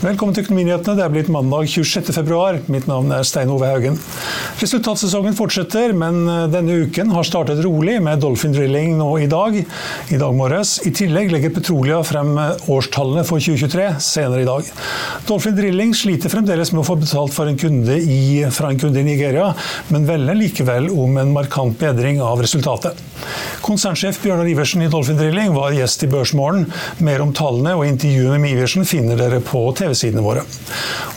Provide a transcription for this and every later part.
Velkommen til Økonominyhetene. Det er blitt mandag 26. februar. Mitt navn er Stein Ove Haugen. Resultatsesongen fortsetter, men eh, denne uken har startet rolig med Dolphin Drilling nå i dag. I dag morges. I tillegg legger Petrolia frem eh, årstallene for 2023 senere i dag. Dolphin Drilling sliter fremdeles med å få betalt en i, fra en kunde i Nigeria, men velger likevel om en markant bedring av resultatet. Konsernsjef Bjørnar Iversen i Dolphin Drilling var gjest i Børsmorgen. Mer om tallene og intervjuet med Iversen finner dere på TV TV-sidene våre.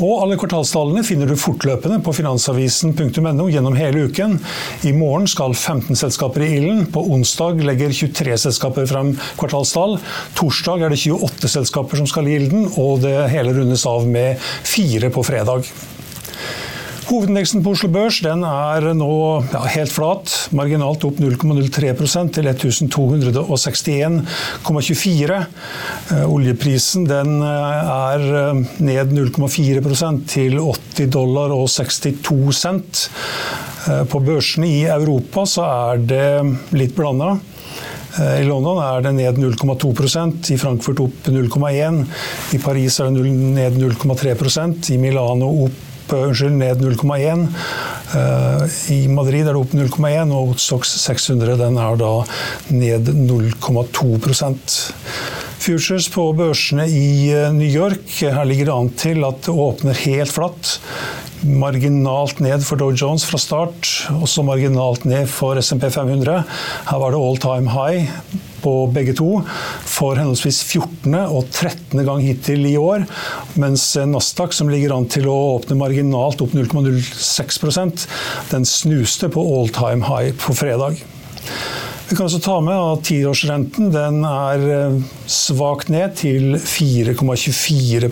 Og alle kvartalstallene finner du fortløpende på finansavisen.no gjennom hele uken. I morgen skal 15 selskaper i ilden. På onsdag legger 23 selskaper frem kvartalstall. Torsdag er det 28 selskaper som skal i ilden, og det hele rundes av med fire på fredag. Hovedindeksen på Oslo Børs den er nå ja, helt flat, marginalt opp 0,03% til 1261,24. Eh, oljeprisen den eh, er eh, ned 0,4% til 80 dollar og 62 cent. På børsene i Europa så er det litt blanda. I London er det ned 0,2% i Frankfurt opp 0,1 I Paris er det ned 0,3% i Milano opp unnskyld, ned 0,1. Eh, I Madrid er det opp 0,1, og Sox 600 den er da ned 0,2% Futures på børsene i eh, New York, her ligger det an til at det åpner helt flatt. Marginalt ned for Dow Jones fra start, også marginalt ned for SMP 500. Her var det all time high på begge to for henholdsvis 14. og 13. gang hittil i år. Mens Nasdaq, som ligger an til å åpne marginalt opp 0,06% den snuste på all time high på fredag. Vi kan også ta med at tiårsrenten er eh, svakt ned til 4,24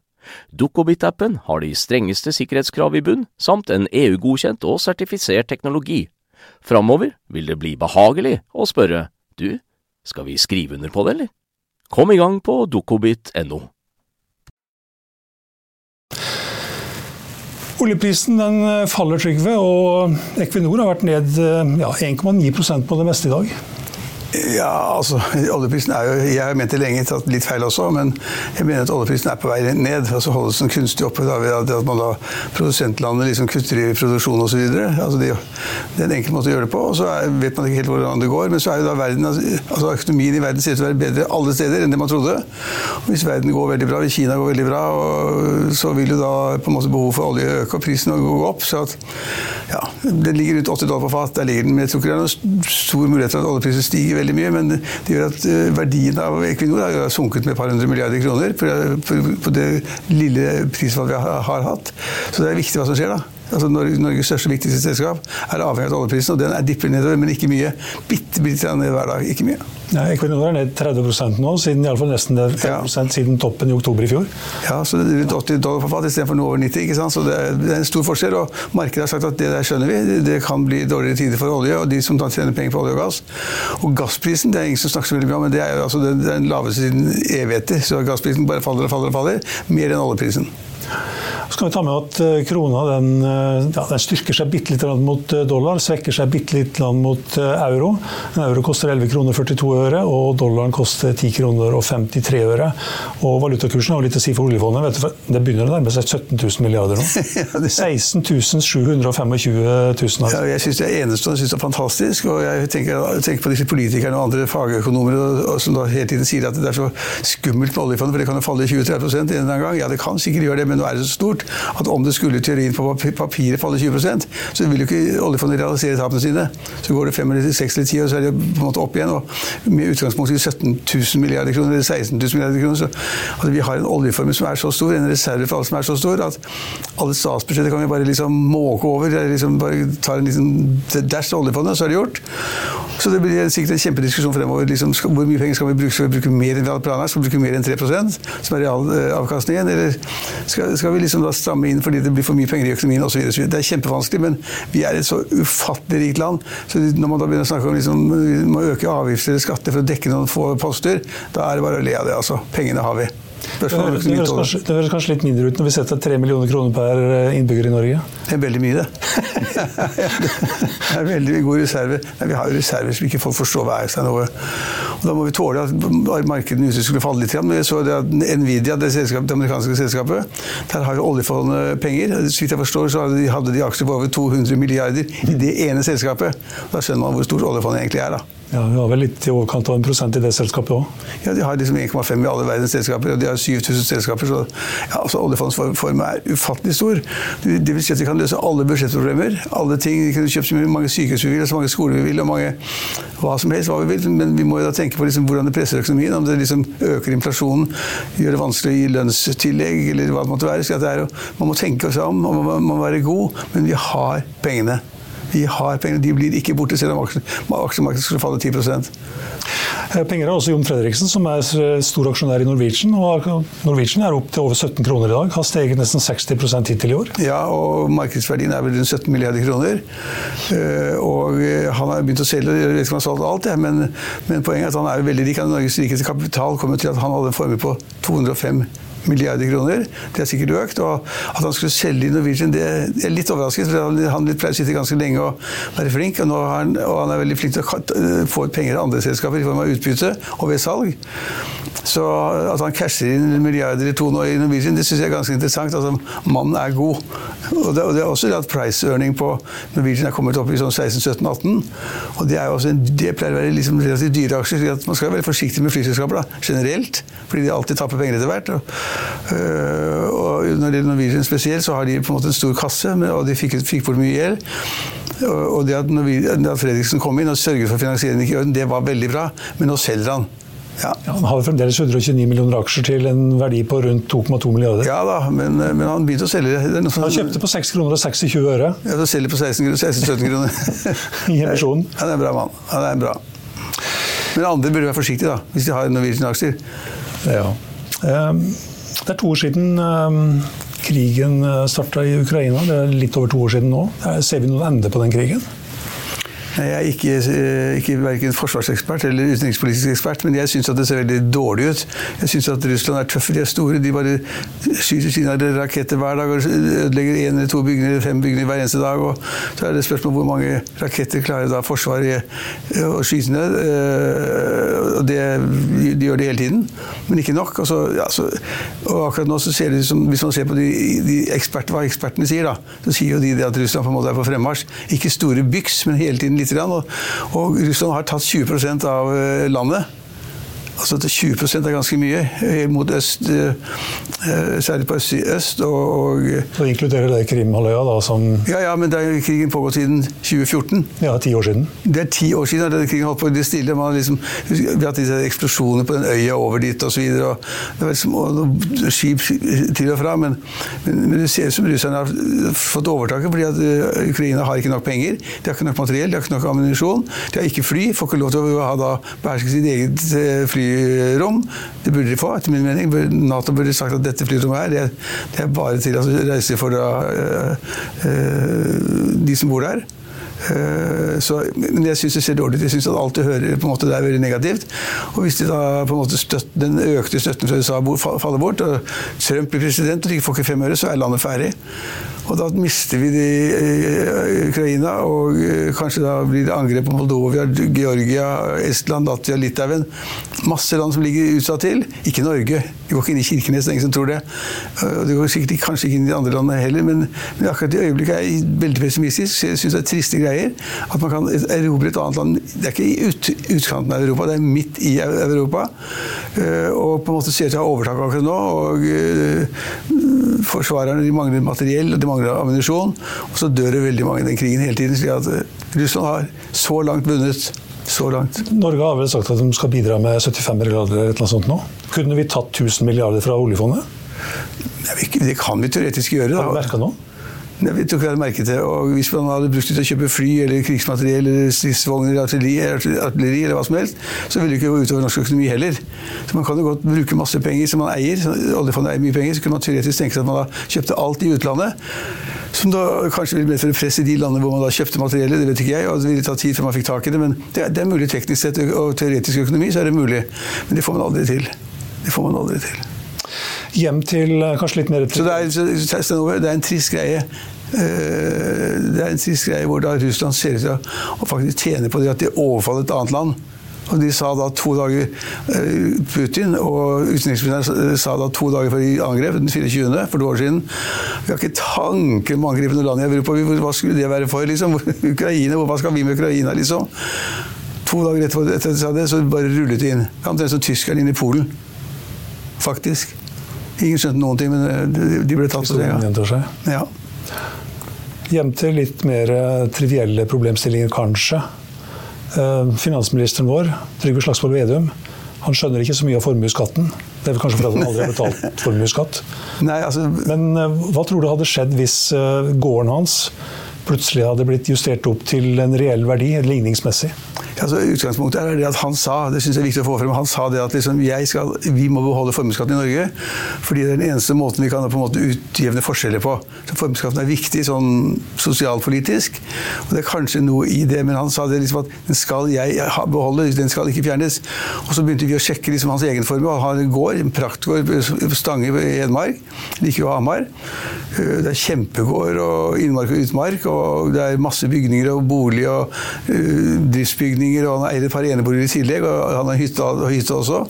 Dukkobit-appen har de strengeste sikkerhetskrav i bunn, samt en EU-godkjent og sertifisert teknologi. Framover vil det bli behagelig å spørre du, skal vi skrive under på det, eller? Kom i gang på dukkobit.no. Oljeprisen den faller, Trygve, og Equinor har vært ned ja, 1,9% på det meste i dag. Ja, altså, oljeprisen er jo Jeg har ment det lenge, tatt litt feil også, men jeg mener at oljeprisen er på vei ned. altså Holdes den kunstig oppe da, ved at man da produsentlandet liksom kutter i produksjon osv. Altså, det, det er en enkel måte å gjøre det på. og Så er, vet man ikke helt hvordan det går. Men så er jo da verden, altså økonomien i verden ser ut til å være bedre alle steder enn det man trodde. Og hvis verden går veldig bra, hvis Kina går veldig bra, så vil jo da på en måte behovet for olje øke og prisen gå opp. Så at ja, den ligger rundt 80 dollar på fat. Der ligger den. Men jeg tror ikke det er noen stor mulighet for at oljeprisen stiger veldig mye, men det gjør at eh, verdien av Equinor har sunket med et par hundre milliarder kroner på det lille prisfallet vi har hatt. Så det er viktig hva som skjer da. Altså Norges største viktigste selskap er avhengig av oljeprisen, og den er dipper nedover, men ikke mye. Bitte, bitte ned hver dag, ikke mye. Ja, Equinor er ned 30% nå, siden, i alle fall nesten 30 ja. siden toppen i oktober i fjor. Ja, så det er rundt 80 dollar på fat istedenfor noe over 90. ikke sant? Så det er, det er, en stor forskjell. og Markedet har sagt at det der skjønner vi. Det kan bli dårligere tider for olje, og de som tjener penger på olje og gass. Og gassprisen det er ingen som snakker så veldig mye om, men det er jo altså den, den laveste siden evigheter. Så gassprisen bare faller og faller og faller. Mer enn oljeprisen. Så kan vi ta med at eh, krona den, eh, ja, den styrker seg bitte litt mot eh, dollar, svekker seg bitte litt mot euro. En euro koster 11 kroner 42 øre, og dollaren koster 10 kroner og 53 øre. Og valutakursen har litt å si for oljefondet. Du, det begynner å nærme seg 17 000 milliarder nå. 16 725 000. Altså. Ja, jeg syns det er enestående, synes det er fantastisk. Og jeg tenker, tenker, på disse politikerne og andre fagøkonomer som da hele tiden sier at det er så skummelt med oljefondet, for det kan jo falle 20-30 en eller annen gang. Ja, det kan sikkert gjøre det, men nå er det så stort at om det skulle teorien på papiret falle 20% så vil jo ikke oljefondet realisere tapene sine. Så går det fem eller seks eller ti år, så er det på en måte opp igjen. Og med utgangspunkt i 17 000 milliarder kroner eller 16 000 milliarder kroner, så altså, vi har en oljeformue som er så stor, en reserve for alt som er så stor, at alle statsbudsjetter kan vi bare liksom måke over. Liksom bare tar en liten dash til oljefondet, så er det gjort. Så det blir sikkert en kjempediskusjon fremover. Liksom, hvor mye penger skal vi bruke? Skal vi bruke mer enn vi hadde planlagt? Skal vi bruke mer enn 3% som er realavkastningen? Eller skal, skal vi liksom da stramme inn fordi det blir for mye penger i økonomien osv. Det er kjempevanskelig, men vi er et så ufattelig rikt land. Så når man da begynner å snakke om liksom, man må øke avgifter eller skatter for å dekke noen få poster, da er det bare å le av det. altså. Pengene har vi. Det høres, det, høres kanskje, det høres, kanskje, litt mindre ut når vi setter 3 millioner kroner per eh, innbygger i Norge? Det er veldig mye, det. det er veldig god reserve. Nei, vi har jo reserver som ikke folk forstår hva er. Noe. Og da må vi tåle at markedene ute skulle falle litt. Men jeg så det at Nvidia, det, det amerikanske selskapet, der har jo oljefondet penger. Så vidt jeg forstår, så hadde de aksjer på over 200 milliarder i det ene selskapet. Da skjønner man hvor stort oljefondet egentlig er. da. Ja, Vi har vel litt i overkant av en prosent i det selskapet òg? Ja, de har liksom 1,5 i alle verdens selskaper, og de har 7000 selskaper. Så ja, altså, oljefondsformen er ufattelig stor. Det vil si at de kan løse alle budsjettproblemer. Alle ting. De kan kjøpe så mange sykehus vi vil, så mange skoler vi vil, og mange hva som helst. hva vi vil, Men vi må jo da tenke på liksom hvordan det presser økonomien. Om det liksom øker inflasjonen, gjør det vanskelig å gi lønnstillegg, eller hva det måtte være. Så det er man må tenke seg om, og man må være god, men vi har pengene. Vi har penger, de blir ikke borte selv om aksjemarkedet skulle falle 10 eh, Penger har også Jon Fredriksen, som er stor aksjonær i Norwegian. og Norwegian er opp til over 17 kroner i dag. Har steget nesten 60 hittil i år. Ja, og markedsverdien er vel rundt 17 milliarder kroner. Eh, og eh, han har begynt å selge, jeg vet ikke om han har solgt alt, men, men poenget er at han er veldig rik. Norges rikeste kapital kommer til at han hadde en formue på 205 milliarder kroner. Det er sikkert økt. Og at han skulle selge i Norwegian, det er litt overrasket. for Han, pleier å sitte ganske lenge og være flink, og, han, og han er veldig flink til å få ut penger av andre selskaper i form av utbytte og ved salg. Så at han casher inn milliarder i to nå i Norwegian, det syns jeg er ganske interessant. Altså, mannen er god. Og det, og det er også at price earning på Norwegian er kommet opp i sånn 16-17-18. Og det, en, det pleier å være liksom relativt dyre aksjer. så Man skal være forsiktig med flyselskaper da, generelt, fordi de alltid tapper penger etter hvert. Og, øh, og når det Norwegian spesielt, så har de på en måte en stor kasse, og de fikk, fikk bort mye gjeld. Og det at, at Fredriksen kom inn og sørget for finansieringen, det var veldig bra, men nå selger han. Ja. Ja, han har fremdeles 129 millioner aksjer til en verdi på rundt 2,2 milliarder. Ja da, men, men, han begynte å selge det. Sånn, han kjøpte på 6 kroner og 26 øre. Ja, så selger på 16-17 kroner. I emisjonen. Han er en bra mann. Han er bra. Men andre burde være forsiktige, da, hvis de har Norwegian-aksjer. Ja. Ehm, det er to år siden ehm, krigen eh, starta i Ukraina. Det er litt over to år siden nå. Ser vi noen ende på den krigen? Jeg er ikke, eh, ikke verken forsvarsekspert eller utenrikspolitisk ekspert, men jeg syns det ser veldig dårlig ut. Jeg syns at Russland er tøffe, de er store. De bare skyter sine raketter hver dag og ødelegger én eller to bygninger, eller fem bygninger hver eneste dag. Og så er det spørsmål hvor mange raketter klarer da Forsvaret å skyte ned. Eh, og det, de gjør det hele tiden, men ikke nok. Og, så, ja, så, og akkurat nå så ser det ut som, hvis man ser på de, de ekspert, hva ekspertene sier, da, så sier jo de at Russland på en måte er på fremmarsj. Ikke store byks, men hele tiden lite grann. Og, og Russland har tatt 20 av eh, landet. Altså at 20 er ganske mye mot øst, eh, eh, særlig på øst. øst og, og Så inkluderer det Krimhalvøya, da? Som ja, ja, men der, krigen pågått siden 2014. Ja, ti år siden. Det er ti år siden denne krigen holdt på å stille. Man liksom, vi har hatt disse eksplosjoner på den øya over dit osv. Det var liksom, og skip til og fra. Men, men, men, det ser ut som russerne har fått overtaket, fordi at eh, Ukraina har ikke nok penger. De har ikke nok materiell, de har ikke nok ammunisjon. De har ikke fly. Får ikke lov til å ha da beherske sitt eget fly flyrom. Det burde de få, etter min mening. Nato burde sagt at dette flyrommet her, det, det er bare til å reise for da, øh, øh, de som bor der. Uh, så, men jeg syns det ser dårlig ut. Jeg syns at alt du hører på en måte det er veldig negativt. Og hvis de da på en måte støtt, den økte støtten fra USA faller bort, og Trump blir president og de får ikke fem øre, så er landet ferdig. Og da mister vi det i Ukraina, og uh, kanskje da blir det angrep på Moldova, Georgia, Estland, Latvia, Litauen. Masse land som ligger utsatt til. Ikke Norge. Vi går ikke inn i Kirkenes, det er ingen som tror det. Og det går sikkert kanskje ikke inn i de andre landene heller, men, men akkurat i øyeblikket er jeg veldig pessimistisk. Jeg syns det er triste greier. At man kan erobre et annet land. Det er ikke i ut, utkanten av Europa, det er midt i Europa. Og på en måte ser ut til å ha overtak akkurat nå. og Forsvarerne de mangler materiell og de mangler ammunisjon. Og så dør det veldig mange i den krigen hele tiden. slik at Russland har så langt vunnet. Så langt. Norge har vel sagt at de skal bidra med 75 milliarder eller noe sånt nå. Kunne vi tatt 1000 milliarder fra oljefondet? Det kan vi teoretisk gjøre. Har du merka noe? Jeg vet ikke jeg merket det. Og hvis man hadde brukt det til å kjøpe fly eller krigsmateriell eller stridsvogner, artilleri, artilleri eller hva som helst, så ville det ikke gå utover norsk økonomi heller. Så man kan jo godt bruke masse penger som man eier. Oljefondet eier mye penger, så kunne man teoretisk tenke seg at man da kjøpte alt i utlandet. Som da kanskje ville medføre press i de landene hvor man da kjøpte materiellet. Det vet ikke jeg, og det ville ta tid før man fikk tak i det. Men det er, det er mulig teknisk sett og teoretisk økonomi, så er det mulig. Men det får man aldri til. Det får man aldri til hjem til kanskje litt mer Så det er, det er en trist greie. Det er en trist greie hvor da Russland ser ut til å faktisk tjene på det at de overfaller et annet land. Og de sa da to dager Putin og utenriksministeren sa da to dager før de angrep, den 24., for to år siden Vi har ikke tanker om å angripe noe land i Europa. Hva skulle det være for? liksom? Ukraina, Hva skal vi med Ukraina, liksom? To dager etter at de sa det, så bare rullet det inn. Omtrent som tyskerne inn i Polen. Faktisk. Ingen skjønte noen ting, men de ble tatt på det. Ja. Til litt mer trivielle problemstillinger, kanskje. Finansministeren vår, Trygve Slagsvold Vedum, han skjønner ikke så mye av formuesskatten. Det er kanskje fordi han aldri har betalt formuesskatt. altså... Men hva tror du hadde skjedd hvis gården hans plutselig hadde blitt justert opp til en reell verdi, ligningsmessig? Altså, utgangspunktet er det at Han sa det synes jeg er viktig å få frem, han sa det at liksom, skal, vi må beholde formuesskatten i Norge. fordi det er den eneste måten vi kan på en måte utjevne forskjeller på. Så Formuesskatten er viktig sånn sosialpolitisk. og Det er kanskje noe i det, men han sa det liksom at den skal jeg beholde, den skal ikke fjernes. Og Så begynte vi å sjekke liksom hans egen formue. Han har en gård, en praktgård på Stange i Hedmark. Like ved Hamar. Det er kjempegård og innmark og utmark. og Det er masse bygninger og bolig og uh, driftsbygninger og han eier et par eneboliger i tillegg, og han har hytte, hytte også.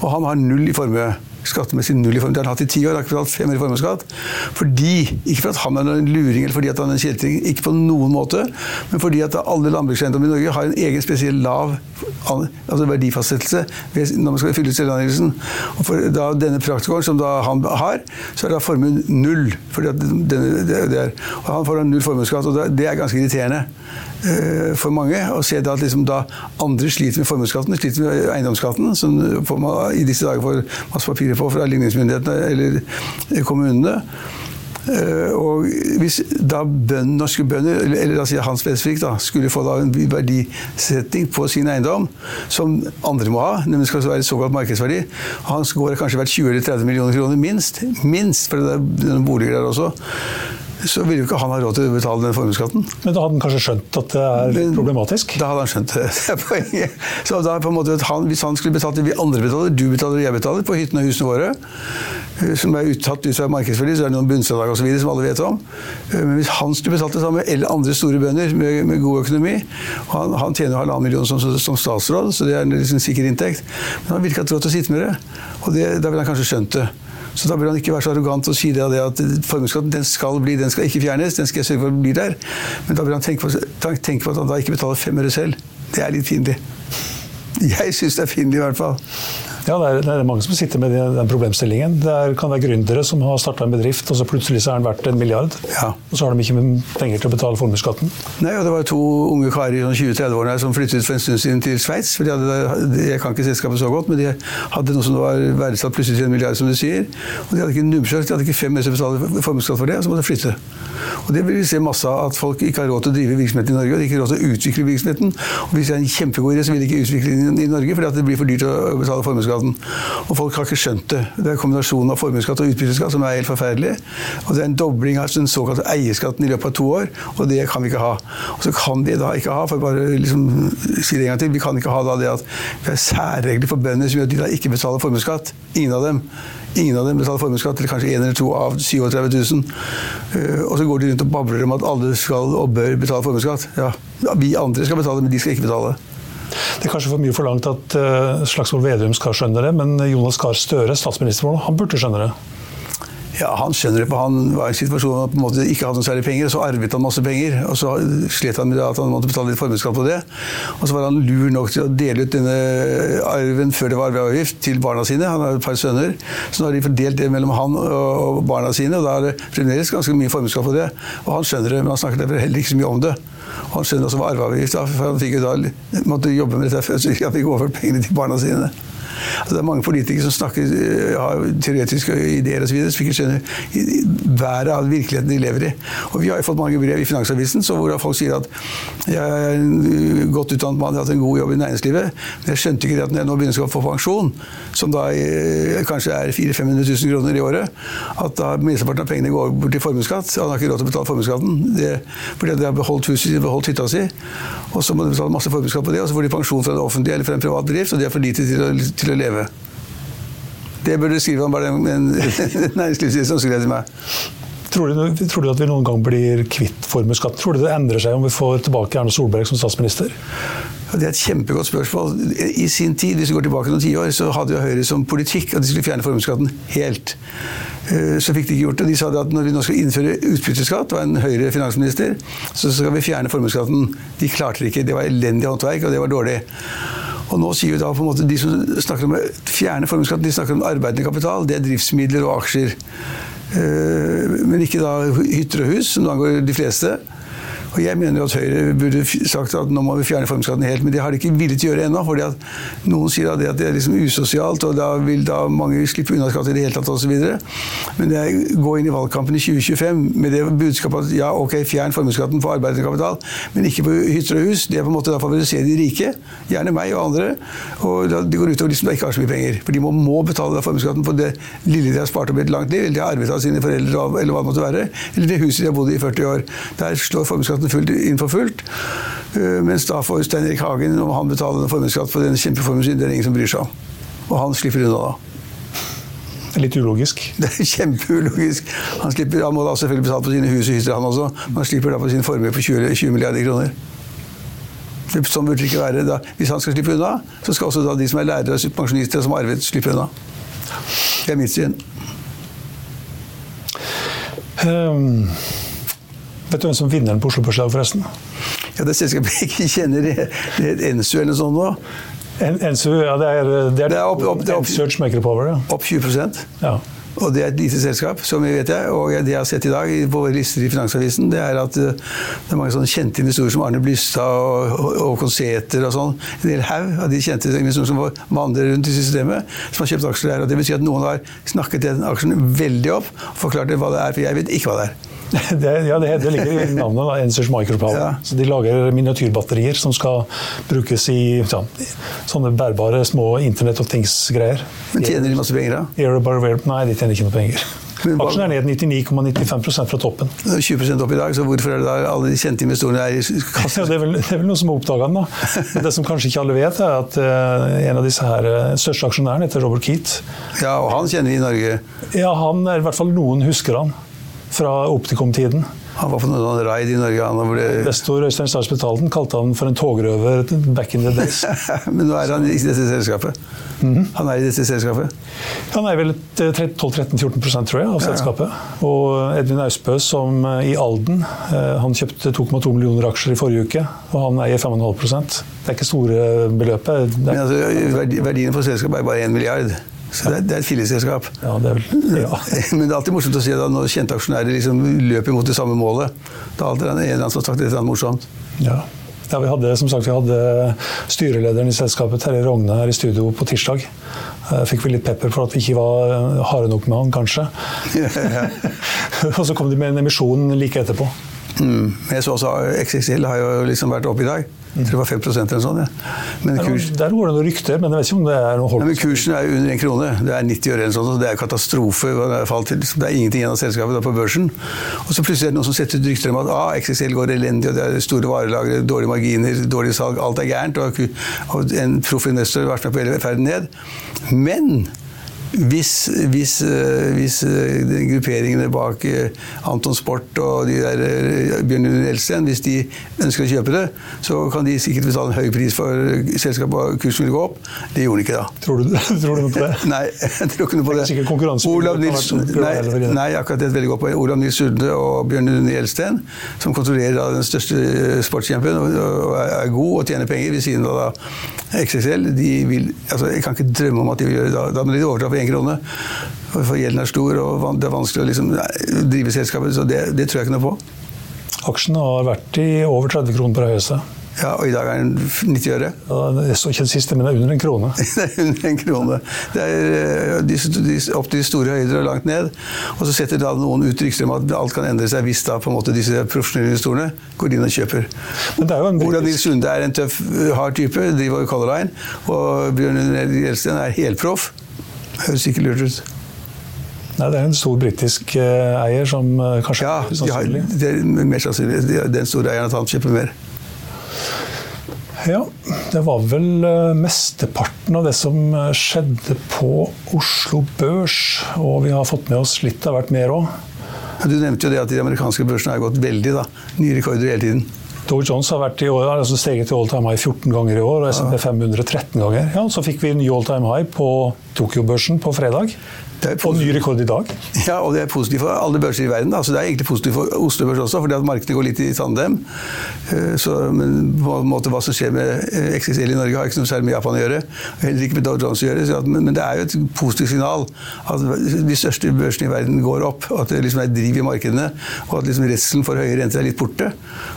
Og han har null i formue skattemessig null i formue. Det har han hatt i ti år, har ikke betalt fem år i formuesskatt. Fordi, ikke for at han er en luring eller fordi han er en kjeltring, ikke på noen måte, men fordi at alle landbrukseiendommer i Norge har en egen spesiell lav altså verdifastsettelse når man skal fylle ut selvangivelsen. Og for da, denne praktikeren som da han har, så er da formuen null. Fordi at denne, det, det er, og han får da null formuesskatt, og det er ganske irriterende for mange og se at liksom da andre sliter med formuesskatten, sliter med eiendomsskatten, som man i disse dager får masse papirer på fra ligningsmyndighetene eller kommunene. Og hvis da bønder, norske bønder, eller da sier han spesifikt, skulle få da en verdisetting på sin eiendom, som andre må ha, nemlig skal være såkalt markedsverdi Hans gård er kanskje verdt 20 eller 30 millioner kroner, minst. Minst, for det er noen boliger der også. Så ville jo ikke han ha råd til å betale den formuesskatten. Men da hadde han kanskje skjønt at det er Men- problematisk? Da hadde han skjønt det. Det er poenget. Så da på en måte, han, Hvis han skulle betalt det vi andre betaler, du betaler og jeg betaler, på hyttene og husene våre, eh, som er uttatt ut fra markedsverdi, så er det noen bunnfradrag osv. som alle vet om. Eh, Men hvis han skulle betalt det samme, eller andre store bønder med, med god økonomi Han, han tjener jo halvannen million som, som statsråd, så det er en liksom sikker inntekt. Men han ville ikke hatt råd til å sitte med det. Og det, da ville han kanskje skjønt det. Så da bør han ikke være så arrogant og si det, at formuesskatten skal bli, den skal ikke fjernes, den skal jeg sørge for blir der. Men da bør han tenke på, tenke på at han da ikke betaler fem øre selv. Det er litt pinlig. Jeg syns det er pinlig i hvert fall. Ja, det er, det er mange som sitter med den den problemstillingen. Det er, kan være gründere som har starta en bedrift, og så plutselig så er den verdt en milliard. Ja. Og så har de ikke penger til å betale formuesskatten. Nei, og Det var to unge karer i sånn 20-30-årene som flyttet for en stund siden til Sveits. for de hadde, Jeg kan ikke selskapet så godt, men de hadde noe som var verdsatt plutselig til en milliard, som du sier. Og de hadde ikke numsjøk, de hadde ikke fem mennesker å betale formuesskatt for det, og så måtte de flytte. Og Det vil vi se masse av, at folk ikke har råd til å drive virksomheten i Norge, og de har ikke råd til å utvikle virksomheten. Og Hvis det er en kjempegod idé, så vil de ikke utvikle den i Norge, fordi det blir for dyrt å betale formuesskatten. Og folk har ikke skjønt det. Det er kombinasjonen av formuesskatt og utbytteskatt som er helt forferdelig. Og det er en dobling av den såkalte eierskatten i løpet av to år, og det kan vi ikke ha. Og så kan vi da ikke ha, for bare liksom si det en gang til, vi kan ikke ha det at vi har særregler for bønder som gjør at de da ikke betaler formuesskatt. Ingen av dem. Ingen av dem betaler formuesskatt, eller kanskje én eller to av 37 000. Eh, Og så går de rundt og babler om at alle skal og bør betale formuesskatt. Ja, vi andre skal betale, men de skal ikke betale. Det er kanskje for mye forlangt at uh, Slagsvold Vedum skal skjønne det, men Jonas Gahr Støre, statsminister, han burde skjønne det. Ja, Han skjønner det, for han var i en situasjon hvor han på en måte ikke hadde noe særlig penger, og så arvet han masse penger. og Så slet han med at han måtte betale litt formuesskatt på det. Og så var han lur nok til å dele ut denne arven før det var arveavgift, til barna sine. Han har et par sønner. Så nå har de fordelt det mellom han og barna sine, og da er det fremdeles ganske mye formuesskatt på det. Og han skjønner det, men han snakker derfor heller ikke så mye om det. Og han skjønner også hva arveavgift er, for han fikk jo da, måtte jobbe med dette før, så han fikk overført pengene til barna sine. Altså, det er mange politikere som snakker, øh, har teoretiske ideer osv. som ikke skjønner været av virkeligheten de lever i. Og Vi har jo fått mange brev i Finansavisen hvor folk sier at jeg er en øh, godt utdannet mann, jeg har hatt en god jobb i næringslivet, men jeg skjønte ikke det at når jeg nå begynner å få pensjon, som da øh, kanskje er 400 000-500 000 kroner i året, at da minsteparten av pengene går bort til formuesskatt. Han har ikke råd til å betale formuesskatten fordi de har beholdt huset, beholdt hytta si. Og så må de betale masse formuesskatt på det, og så får de pensjon fra det offentlige eller fra en privat bedrift, og de er for lite til å, til å leve. Det burde skrive om, bare en, en næringslivsleder som skrev til meg. Tror du, tror du at vi noen gang blir kvitt formuesskatten? Tror du det endrer seg om vi får tilbake Erna Solberg som statsminister? Ja, Det er et kjempegodt spørsmål. I sin tid, hvis vi går tilbake noen tiår, så hadde jo Høyre som politikk at de skulle fjerne formuesskatten helt. Eh, Så fikk de ikke gjort det. De sa at når vi nå skal innføre utbytteskatt, var en Høyre finansminister, så skal vi fjerne formuesskatten. De klarte det ikke. Det var elendig håndverk, og det var dårlig. Og nå sier vi da på en måte De som snakker om fjerne formuesskatten, snakker om arbeidende kapital. Det er driftsmidler og aksjer. Eh, Men ikke da hytter og hus, som angår de fleste. Og jeg mener jo at Høyre burde sagt at nå må vi fjerne formuesskatten helt, men det har de ikke villet gjøre ennå. fordi at Noen sier da det at det er liksom usosialt, og da vil da mange slippe unna skatt i det hele tatt osv. Men jeg går inn i valgkampen i 2025 med det budskapet at ja, ok, fjern formuesskatten på arbeidende kapital, men ikke på hytter og hus. Det er på en måte da favorisere de rike, gjerne meg og andre. Og det går utover de som ikke har så mye penger. For de må, må betale formuesskatten på det lille de har spart opp i et langt liv, eller de har arvet av sine foreldre, eller hva det måtte være, eller det huset de har bodd i i 40 år. Der slår formuesskatten fullt inn for fullt. Øh, Mens da får Stein Erik Hagen, om han betaler formuesskatt på den kjempeformuen sin, det er ingen som bryr seg om. Og han slipper unna da. Det er Litt ulogisk. Det er kjempeulogisk. Han, slipper, han må da selvfølgelig betale på sine hus og hytter, han også. Men han slipper da på sin formue på 20, 20 milliarder kroner. Sånn burde det ikke være. Da. Hvis han skal slippe unna, så skal også da de som er lærere og pensjonister som har arvet, slippe unna. Det er mitt syn. Ehm, vet du hvem som vinner den på Oslo Børs i dag, forresten? Ja, det selskapet jeg ikke kjenner, det er Ensu eller noe sånt nå. En- Ensu, ja, det er, det er, Det er opp- opp- det er opp- Search Micropower, ja. Opp 20% ja. Og det er et lite selskap, som jeg vet jeg. Og det jeg har sett i dag på lister i Finansavisen, det er at eh, det er mange sånne kjente investorer som Arne Blystad og Håkon Sæther og sånn. En hel haug av de kjente investorer som vandrer rundt i systemet, som har kjøpt aksjer der. Og det vil si at noen har snakket den aksjen veldig opp og forklart hva det er, for jeg vet ikke hva det er. Det, ja, det, det ligger i navnet, da, Ensers Micropower. Ja. Så de lager miniatyrbatterier som skal brukes i ja, sånne bærbare små Internet of Things-greier. Men tjener de masse penger da? Nei, de tjener ikke noe penger. Aksjen er ned 99,95% fra toppen. 20% opp i dag, så hvorfor er det da alle de kjente investorene er i Ja, det, er vel, det er vel noen som har oppdaga den. da. Men det som kanskje ikke alle vet, er at uh, en av disse her eh, største aksjonærene heter Robert Keat. Ja, og han kjenner vi i Norge. Ja, han er i hvert fall noen husker han fra Optikom-tiden. Han var på noen sånn raid i Norge. Han ble... Investor Øystein Stars Betalten kalte han for en togrøver back in the days. Men nå er han i dette selskapet. Mhm. Han er i dette selskapet. Han er vel eh, 12-13-14 tror jeg, av selskapet. Og Edvin Austbø, som eh, i Alden eh, Han kjøpte 2,2 millioner aksjer i forrige uke, og han eier 5,5 Det er ikke store beløpet. Er... Men altså, verdi- verdien for selskapet er bare 1 milliard. Så det det er et filleselskap. ja, det er vel ja. Men det er alltid morsomt å se da når kjente aksjonærer liksom løper mot det samme målet. Da er alltid en eller annen som har sagt et eller annet morsomt. Ja. Ja, vi hadde, som sagt, vi hadde styrelederen i selskapet, Terje Rogne, her i studio på tirsdag. Eh, Fikk vi litt pepper for at vi ikke var eh, harde nok med han, kanskje. og så kom de med en emisjon like etterpå. Mm. Jeg så også XXL har jo liksom vært oppe i dag. Jeg tror det var 5 eller sånt. Ja. Men, kurs, der går det noen rykter, men jeg vet ikke om det er noe Nei, men kursen er under én krone. Det er 90 øre eller noe sånt. så Det er katastrofe. Det er, falt liksom. Det er ingenting igjen av selskapet da på børsen. Og så plutselig er det noen som setter ut rykter om at ah, XXL går elendig, og det er store varelagre, dårlige marginer, dårlig salg, alt er gærent. Og, og en proff investor har vært med på hele ferden ned. Men hvis, hvis, eh, hvis eh, grupperingene bak eh, Anton Sport og de der Bjørn Lund Elsten, hvis de ønsker å kjøpe det, så kan de sikkert betale en høy pris for selskapet, og kursen vil gå opp. Det gjorde den ikke da. Tror du, tror du noe på det? Nei, jeg tror ikke noe på det. Sikkert konkurranse- Olav Nils, nei, nei, akkurat det er et veldig godt poeng. Olav Nils Sunde og Bjørn Lund Elsten, som kontrollerer da den største sportskjempen og, og er god og tjener penger ved siden av da XXL, de vil, altså, jeg kan ikke drømme om at de vil gjøre det. Da, da må de overta for én krone. For for gjelden er stor, og det er vanskelig å liksom, drive selskapet, så det, det tror jeg ikke noe på. Aksjen har vært i over 30 kroner på det høyeste. Ja, og i dag er den 90 øre. Ja, jeg så ikke det siste, men det er under en krone. Det er under en krone. Det er eh, de, de, opp til de store høyder og langt ned. Og så setter da noen ut rykter om at alt kan endre seg hvis da på en måte disse profesjonelle investorene går inn og kjøper. Men det er jo en Olav Nils Sunde er en tøff, eh, hard type, driver Color Line. Og Bjørn Gjelsten er helproff. Høres ikke lurt ut. Nei, det er en stor britisk eh, eier som eh, kanskje Ja, har, det er mer sannsynlig. De- Den store eieren at han kjøper mer. Ja, det var vel eh, mesteparten av det som skjedde på Oslo Børs. Og vi har fått med oss litt av hvert mer òg. Du nevnte jo det at de amerikanske børsene har gått veldig. da. Nye rekorder hele tiden. Dow Jones har vært i år, altså steget til all time high 14 ganger i år, og SMP 500 13 ganger. Ja, Så fikk vi en ny all time high på Tokyo-børsen på fredag. Og ny rekord i dag. Ja, og det er positivt for alle børser i verden. Altså, det er egentlig positivt for Oslo Børs også, fordi at markedet går litt i tandem. Eh, Så, men på en måte hva som skjer med eh, XXL i Norge, har ikke noe særlig med Japan å gjøre. Heller ikke med Dow Jones å gjøre. At, men, men det er jo et positivt signal at de største børsene i verden går opp. og At det liksom er driv i markedene. Og at liksom redselen for høye renter er litt borte.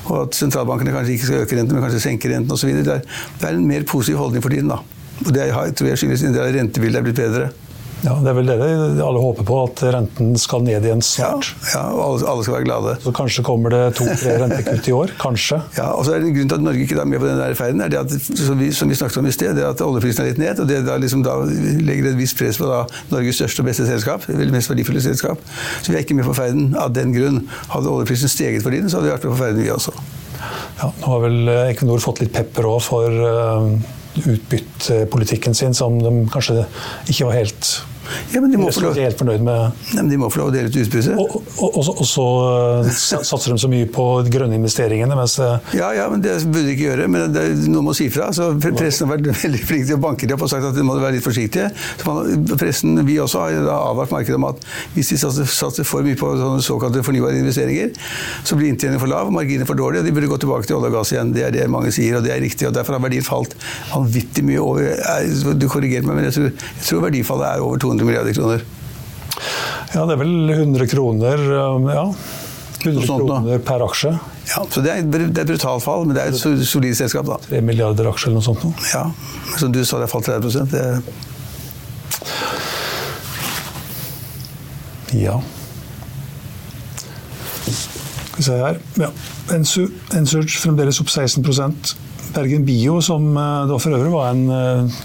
Og at sentralbankene kanskje ikke skal øke renten, men kanskje senke renten osv. Det, er- det er en mer positiv holdning for tiden. da. Og det tror jeg skyldes en del av rentebildet er blitt bedre. Ja, Det er vel det alle håper på, at renten skal ned igjen Ja, snart. ja og alle, alle skal være glade. Så kanskje kommer det to-tre rentekutt i år. Kanskje. Ja, og så er det en grunn til at Norge ikke er med på den der ferden, er det at, som vi, som vi snakket om i sted, det at oljeprisen er litt ned. og Det da liksom da legger et visst press på da Norges største og beste selskap. Vel mest verdifulle selskap. Så vi er ikke med på ferden av den grunn. Hadde oljeprisen steget for tiden, så hadde vi vært med på ferden, vi også. Ja, nå har vel eh, Equinor fått litt pepper òg for uh, utbyttepolitikken sin, som de kanskje ikke var helt Ja, men de må, få lov, ikke helt fornøyd med. Nei, men de må få lov å dele ut utbytte. Og, og, og, så- og så eh, satser de så mye på de grønne investeringene, mens eh, Ja, ja, men det burde de ikke gjøre. Men det er noe må si fra. Så pressen har vært veldig flink til å banke det opp og sagt at de må være litt forsiktige. Så man, pressen, Vi også har avvart markedet om at hvis de satser, for mye på såkalte fornybare investeringer, så blir inntjeningen for lav, marginen for dårlig, og de burde gå tilbake til olje og gass igjen. Det er det mange sier, og det er riktig. og Derfor har verdien falt vanvittig mye over er- Du korrigerte meg, men jeg tror, jeg tror verdifallet er over 200 milliarder kroner. ja, det er vel 100 kroner eh, ja, 100 sånt kroner per aksje. Ja, så det er, det er et brutalt fall, men det er et so- solid selskap, da. 3 milliarder aksjer eller noe sånt. nå. Ja, Som du sa, det har falt 30 det, Ja. Skal vi se her. Ja. Ensu, Ensurge fremdeles opp 16% Bergen Bio, som eh, da for øvrig var en eh,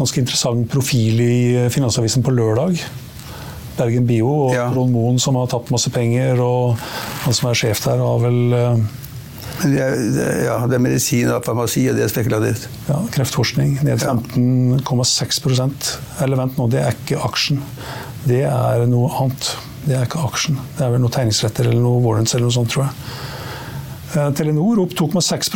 ganske interessant profil i eh, Finansavisen på lørdag. Bergen Bio og Ja. Ron Moen som har tapt masse penger, og han som er sjef der, har vel eh, det, er- ja, det er medisin og farmasi, og det er spekulativt. ja, kreftforskning ned 15,6% Eller vent nå, det er ikke aksjen. Det er noe annet. Det er ikke aksjen. Det er vel noe tegningsretter eller noe warrants eller noe sånt, tror jeg. Eh, Telenor opp 2,6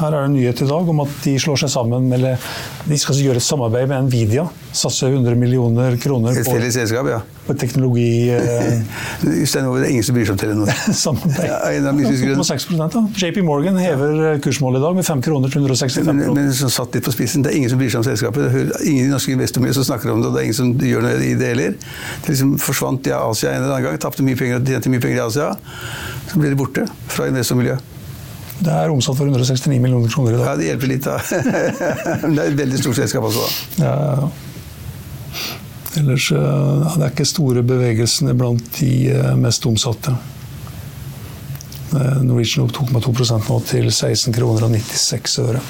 Her er det en nyhet i dag om at de slår seg sammen eller de skal gjøre et samarbeid med Nvidia. Satse 100 millioner kroner Et på, felles selskap, ja. på teknologi eh, Stein Ove, det er ingen som bryr seg om Telenor. samarbeid. Ja, en av mystisk grunn. 2,6 da. JP Morgan hever eh, kursmålet i dag med 5 kroner til 165 Men, kroner. men som satt litt på spissen, det er ingen som bryr seg om selskapet. Det er Ingen i norske investormiljø som snakker om det, og det er ingen som gjør noe i det heller. Det liksom forsvant i Asia en eller annen gang, tapte mye penger og tjente mye penger i Asia. Så ble det borte fra investormiljøet. Det er omsatt for 169 millioner kroner i dag. Ja, det hjelper litt, da. Det er et veldig stort selskap også, da. Ja, ja, ja. Ellers ja, det er ikke store bevegelsene blant de eh, mest omsatte. Eh, Norwegian opp 2,2% nå til 16 kroner og 96 øre.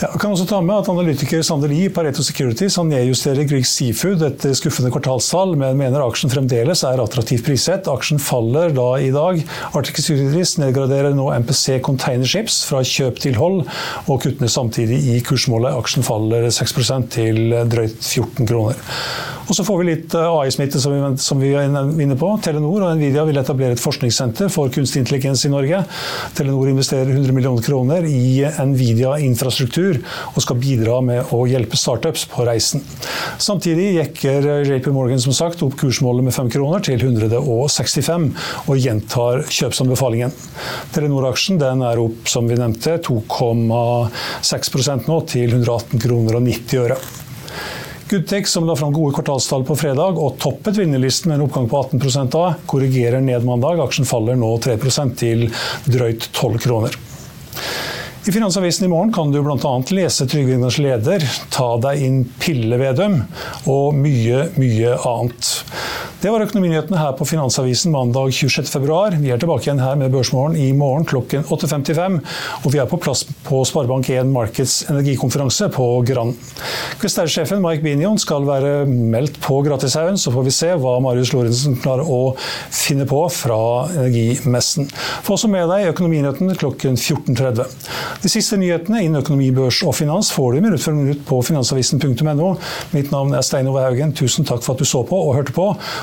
Jeg kan også ta med at Analytiker Sander Lie Pareto Securities han nedjusterer Grieg Seafood etter skuffende kvartalstall, men mener aksjen fremdeles er attraktivt priset. Aksjen faller da i dag. Arctic Securities nedgraderer nå MPC Containerships fra kjøp til hold, og kutter samtidig i kursmålet. Aksjen faller 6% til drøyt 14 kroner. Og så får vi litt eh, AI-smitte som, vi- som vi er inne på. Telenor og Nvidia vil etablere et forskningssenter for kunstig intelligens i Norge. Telenor investerer 100 millioner kroner i Nvidia-infrastruktur og skal bidra med å hjelpe startups på reisen. Samtidig jekker JP Morgan som sagt opp kursmålet med 5 kroner til 165 og gjentar kjøpsanbefalingen. Telenor-aksjen er opp som vi nevnte 2,6% nå til 118 kroner og 90 øre. Goodtech, som la fram gode kvartalstall på fredag og toppet vinnerlisten med en oppgang på 18 da, korrigerer ned mandag. Aksjen faller nå 3% til drøyt 12 kroner. I Finansavisen i morgen kan du bl.a. lese Trygve Egners leder 'Ta deg inn pille, Vedum' og mye, mye annet. Det var økonominyhetene her på Finansavisen mandag 26.2. Vi er tilbake igjen her med Børsmorgen i morgen klokken 8.55. Og vi er på plass på Sparebank1 Markets energikonferanse på Grand. Kvestærsjefen Mike Binion skal være meldt på Gratishaugen, så får vi se hva Marius Lorentzen klarer å finne på fra energimessen. Få også med deg Økonominyhetene klokken 14.30. De siste nyhetene innen økonomi, børs og finans får du minutt for minutt på finansavisen.no. Mitt navn er Stein Ove Haugen. Tusen takk for at du så på og hørte på,